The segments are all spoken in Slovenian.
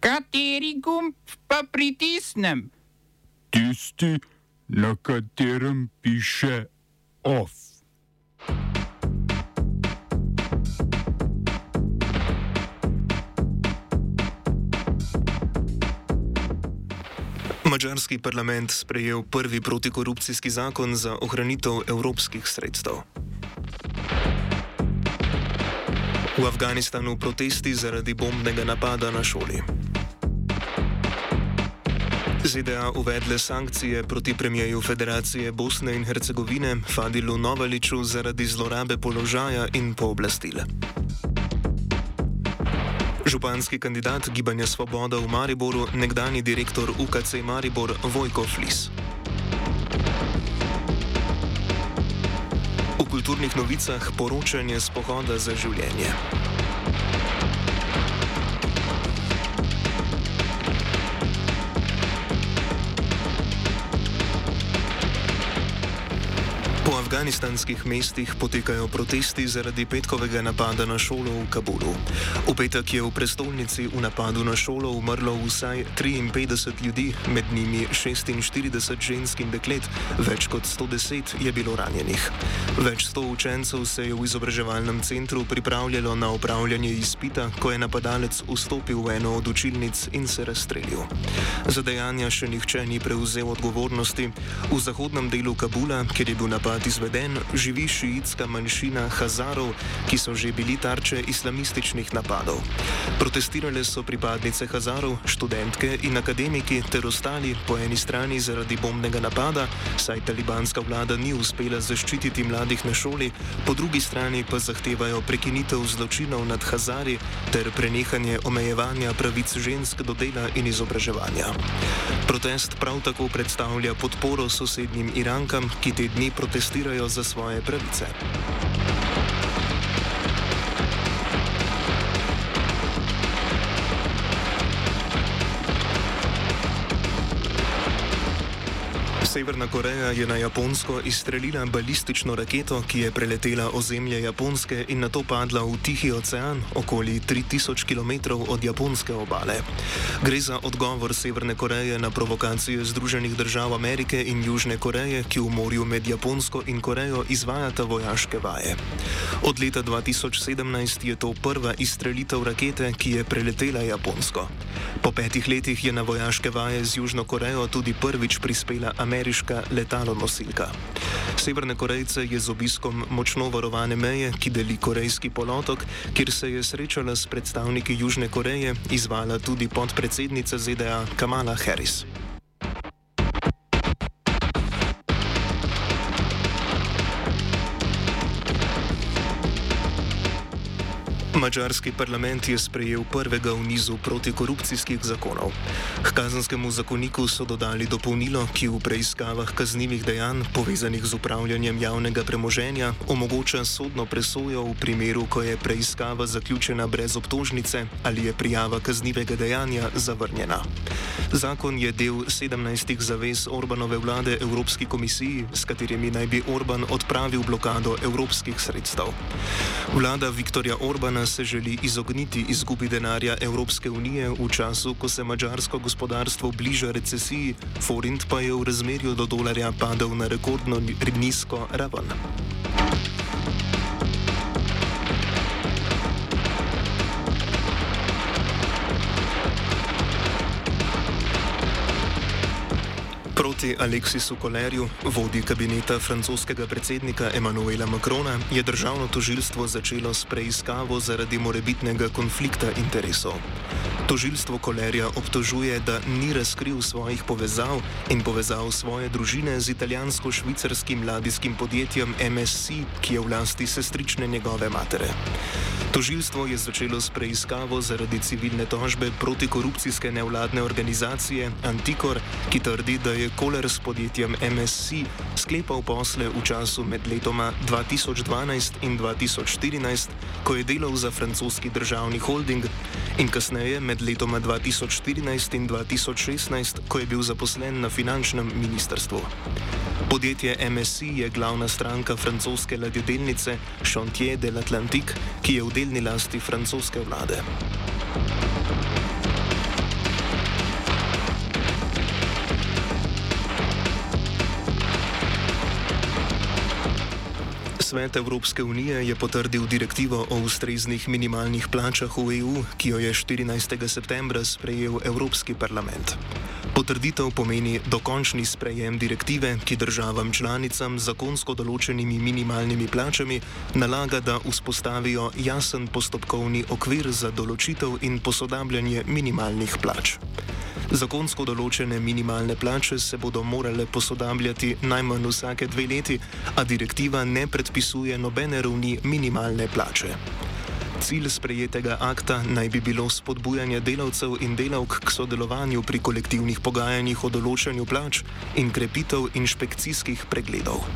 Kateri gumb pa pritisnem? Tisti, na katerem piše OF. Mačarski parlament sprejel prvi protikorupcijski zakon za ohranitev evropskih sredstev. V Afganistanu protesti zaradi bombnega napada na šoli. ZDA uvedle sankcije proti premijeju Federacije Bosne in Hercegovine Fadilu Novaliču zaradi zlorabe položaja in pooblastile. Županski kandidat Gibanja Svoboda v Mariboru, nekdani direktor UKC Maribor Vojko Flis. V kulturnih novicah poročanje z pohoda za življenje. Po afganistanskih mestih potekajo protesti zaradi petkovega napada na šolo v Kabulu. V petek je v prestolnici v napadu na šolo umrlo vsaj 53 ljudi, med njimi 46 žensk in deklet, več kot 110 je bilo ranjenih. Več sto učencev se je v izobraževalnem centru pripravljalo na opravljanje izpita, ko je napadalec vstopil v eno od učilnic in se razstrelil. Za dejanja še nihče ni prevzel odgovornosti. V zahodnem delu Kabula, kjer je bil napad izveden, živi šiitska manjšina Hazarov, ki so že bili tarče islamističnih napadov. Protestirale so pripadnice Hazarov, študentke in akademiki ter ostali po eni strani zaradi bombnega napada, saj talibanska vlada ni uspela zaščititi mladih na šoli, po drugi strani pa zahtevajo prekinitev zločinov nad Hazari ter prenehanje omejevanja pravic žensk do dela in izobraževanja. Protest prav tako predstavlja podporo sosednjim Irankam, ki te dni protestirajo protestirajo za svoje pravice. Severna Koreja je na Japonsko izstrelila balistično raketo, ki je preletela ozemlje Japonske in na to padla v Tihi ocean, okoli 3000 km od japonske obale. Gre za odgovor Severne Koreje na provokacije Združenih držav Amerike in Južne Koreje, ki v morju med Japonsko in Korejo izvajata vojaške vaje. Od leta 2017 je to prva izstrelitev rakete, ki je preletela Japonsko. Po petih letih je na vojaške vaje z Južno Korejo tudi prvič prispela Amerika ameriška letalonosilka. Severne Korejce je z obiskom močno varovane meje, ki deli Korejski polotok, kjer se je srečala s predstavniki Južne Koreje, izvala tudi podpredsednica ZDA Kamala Harris. Mačarski parlament je sprejel prvega v nizu protikorupcijskih zakonov. K kazenskemu zakoniku so dodali dopolnilo, ki v preiskavah kaznjivih dejanj povezanih z upravljanjem javnega premoženja omogoča sodno presojo v primeru, ko je preiskava zaključena brez obtožnice ali je prijava kaznjivega dejanja zavrnjena. Zakon je del 17 zavez Orbanove vlade Evropski komisiji, s katerimi naj bi Orban odpravil blokado evropskih sredstev. Vlada Viktorja Orbana se želi izogniti izgubi denarja Evropske unije v času, ko se mačarsko gospodarstvo bliža recesiji, forint pa je v razmerju do dolarja padel na rekordno nizko raven. Proti Aleksisu Kolerju, vodji kabineta francoskega predsednika Emmanuela Macrona, je državno tožilstvo začelo s preiskavo zaradi morebitnega konflikta interesov. Tožilstvo Kolerja obtožuje, da ni razkril svojih povezav in povezav svoje družine z italijansko-švicarskim ladijskim podjetjem MSC, ki je v lasti sestrične njegove matere. Tožilstvo je začelo s preiskavo zaradi civilne tožbe proti korupcijske nevladne organizacije Antikor, ki trdi, da je Koler s podjetjem MSC sklepal posle v času med letoma 2012 in 2014, ko je delal za francoski državni holding, in kasneje med letoma 2014 in 2016, ko je bil zaposlen na finančnem ministrstvu. Podjetje MSC je glavna stranka francoske ladjedelnice Chantier de l'Atlantique, ki je v delni lasti francoske vlade. Svet Evropske unije je potrdil direktivo o ustreznih minimalnih plačah v EU, ki jo je 14. septembra sprejel Evropski parlament. Potrditev pomeni dokončni sprejem direktive, ki državam članicam z zakonsko določenimi minimalnimi plačami nalaga, da vzpostavijo jasen postopkovni okvir za določitev in posodabljanje minimalnih plač. Zakonsko določene minimalne plače se bodo morale posodabljati najmanj vsake dve leti, a direktiva ne predpisuje nobene ravni minimalne plače. Cilj sprejetega akta naj bi bilo spodbujanje delavcev in delavk k sodelovanju pri kolektivnih pogajanjih o določanju plač in krepitev inšpekcijskih pregledov.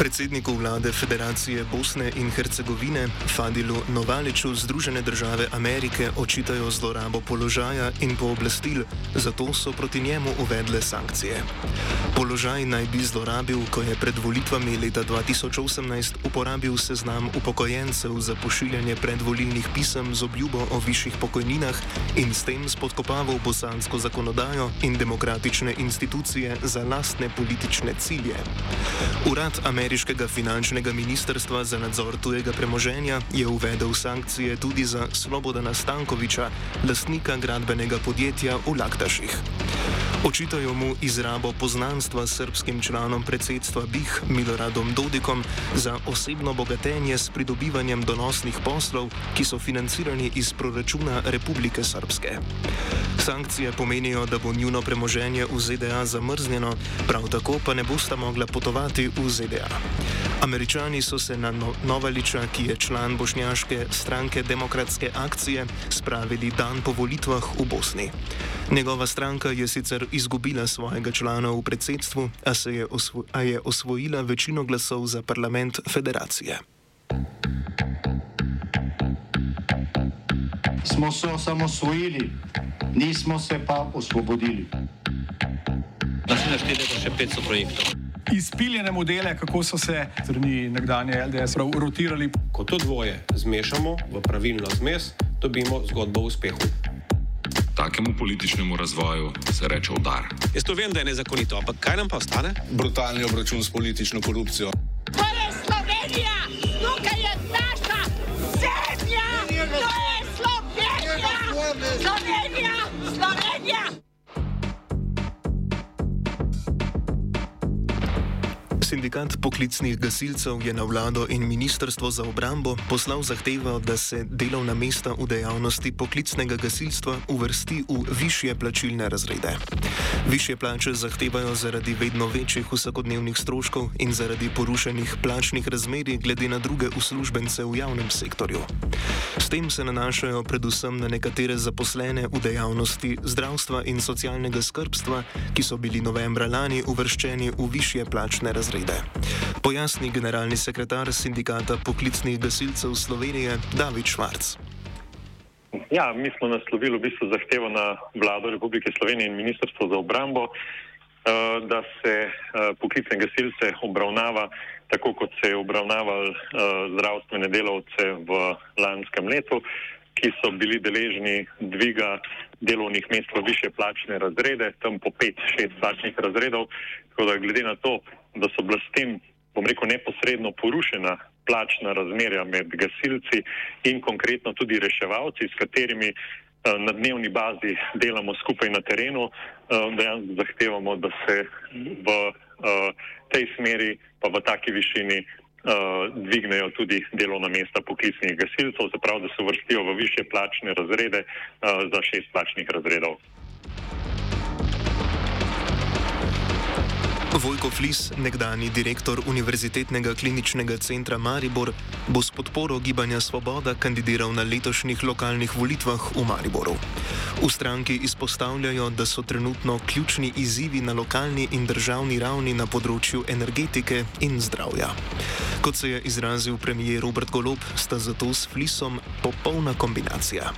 Predsedniku vlade Federacije Bosne in Hercegovine Fadilu Novaliču Združene države Amerike očitajo zlorabo položaja in pooblastil, zato so proti njemu uvedle sankcije. Položaj naj bi zlorabil, ko je pred volitvami leta 2018 uporabil seznam upokojencev za pošiljanje predvolilnih pisem z obljubo o višjih pokojninah in s tem spodkopaval bosansko zakonodajo in demokratične institucije za lastne politične cilje. Urad Amerike ameriškega finančnega ministrstva za nadzor tujega premoženja je uvedel sankcije tudi za Slobodana Stankoviča, lastnika gradbenega podjetja v Laktaših. Očitajo mu izrabo poznanstva s srpskim članom predsedstva BIH Miloradom Dodikom za osebno bogatenje s pridobivanjem donosnih poslov, ki so financirani iz proračuna Republike Srpske. Sankcije pomenijo, da bo njuno premoženje v ZDA zamrznjeno, prav tako pa ne bosta mogla potovati v ZDA. Američani so se na no Novaliča, ki je član bošnjaške stranke Demokratske akcije, spravili dan po volitvah v Bosni. Njegova stranka je sicer izgubila svojega člana v predsedstvu, a, je, osvo a je osvojila večino glasov za parlament federacije. Smo se osamosvojili, nismo se pa osvobodili. Naslednje število je še 500 projektov. Izpiljene modele, kako so se strani nekdanje LDS rotirali. Ko to dvoje zmešamo v pravilno zmes, dobimo zgodbo o uspehu. Takemu političnemu razvoju se reče udar. Jaz to vem, da je nezakonito, ampak kaj nam pa ostane? Brutalni obračun s politično korupcijo. To je Slovenija, tukaj Sindikat poklicnih gasilcev je na vlado in ministrstvo za obrambo poslal zahtevo, da se delovna mesta v dejavnosti poklicnega gasilstva uvrsti v više plačilne razrede. Više plače zahtevajo zaradi vedno večjih vsakodnevnih stroškov in zaradi porušenih plačnih razmerij glede na druge uslužbence v javnem sektorju. S tem se nanašajo predvsem na nekatere zaposlene v dejavnosti zdravstva in socialnega skrbstva, ki so bili novembra lani uvrščeni v više plačne razrede razrede. Pojasni generalni sekretar sindikata poklicnih gasilcev Slovenije David Švarc. Ja, mi smo naslovili v bistvu zahtevo na vlado Republike Slovenije in ministrstvo za obrambo, eh, da se eh, poklicne gasilce obravnava tako, kot se je obravnaval eh, zdravstvene delavce v lanskem letu, ki so bili deležni dviga delovnih mest v više plačne razrede, tam po pet, šest plačnih razredov. Tako da glede na to, da so bila s tem, bom rekel, neposredno porušena plačna razmerja med gasilci in konkretno tudi reševalci, s katerimi eh, na dnevni bazi delamo skupaj na terenu, eh, dejansko zahtevamo, da se v eh, tej smeri pa v taki višini dvignejo tudi delovna mesta poklicnih gasilcev, se pravi, da se vrstijo v više plačne razrede za šest plačnih razredov. Vojko Flis, nekdani direktor Univerzitetnega kliničnega centra Maribor, bo s podporo Gibanja Svoboda kandidiral na letošnjih lokalnih volitvah v Mariboru. V stranki izpostavljajo, da so trenutno ključni izzivi na lokalni in državni ravni na področju energetike in zdravja. Kot se je izrazil premijer Robert Golob, sta zato s flisom popolna kombinacija.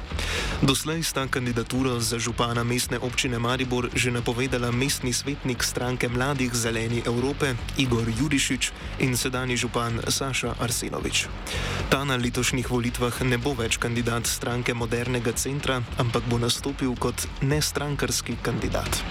Doslej sta kandidaturo za župana mestne občine Maribor že napovedala mestni svetnik stranke Mladih Zeleni Evrope Igor Jurišič in sedajni župan Saša Arsenovič. Ta na letošnjih volitvah ne bo več kandidat stranke Modernega centra, ampak bo nastopil kot nestrankarski kandidat.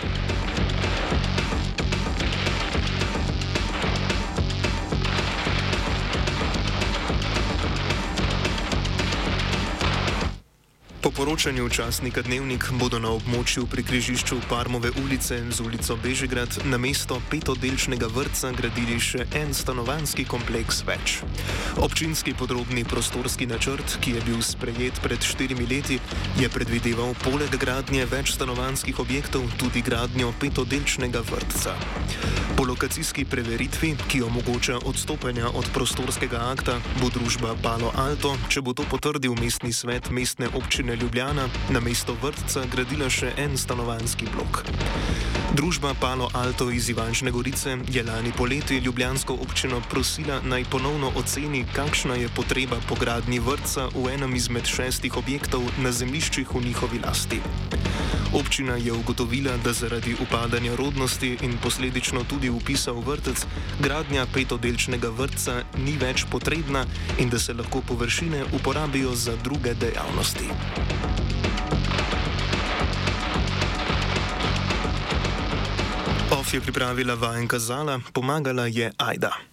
Poročanju časnika Dnevnik bodo na območju pri križišču Parmove ulice z ulico Bežigrad na mesto petodelčnega vrtca gradili še en stanovanski kompleks več. Občinski podrobni prostorski načrt, ki je bil sprejet pred štirimi leti, je predvideval poleg gradnje več stanovanskih objektov tudi gradnjo petodelčnega vrtca. Po lokacijski preveritvi, ki omogoča odstopanja od prostorskega akta, bo družba Palo Alto, če bo to potrdil mestni svet mestne občine Ljubljana, na mesto vrtca gradila še en stanovanski blok. Družba Palo Alto iz Ivančne Gorice je lani poleti Ljubljansko občino prosila naj ponovno oceni, kakšna je potreba po gradnji vrtca v enem izmed šestih objektov na zemljiščih v njihovi lasti. Občina je ugotovila, da zaradi upadanja rodnosti in posledično tudi upisa v vrtec, gradnja petodelčnega vrtca ni več potrebna in da se lahko površine uporabijo za druge dejavnosti. OF je pripravila vajenka Zala, pomagala je Aida.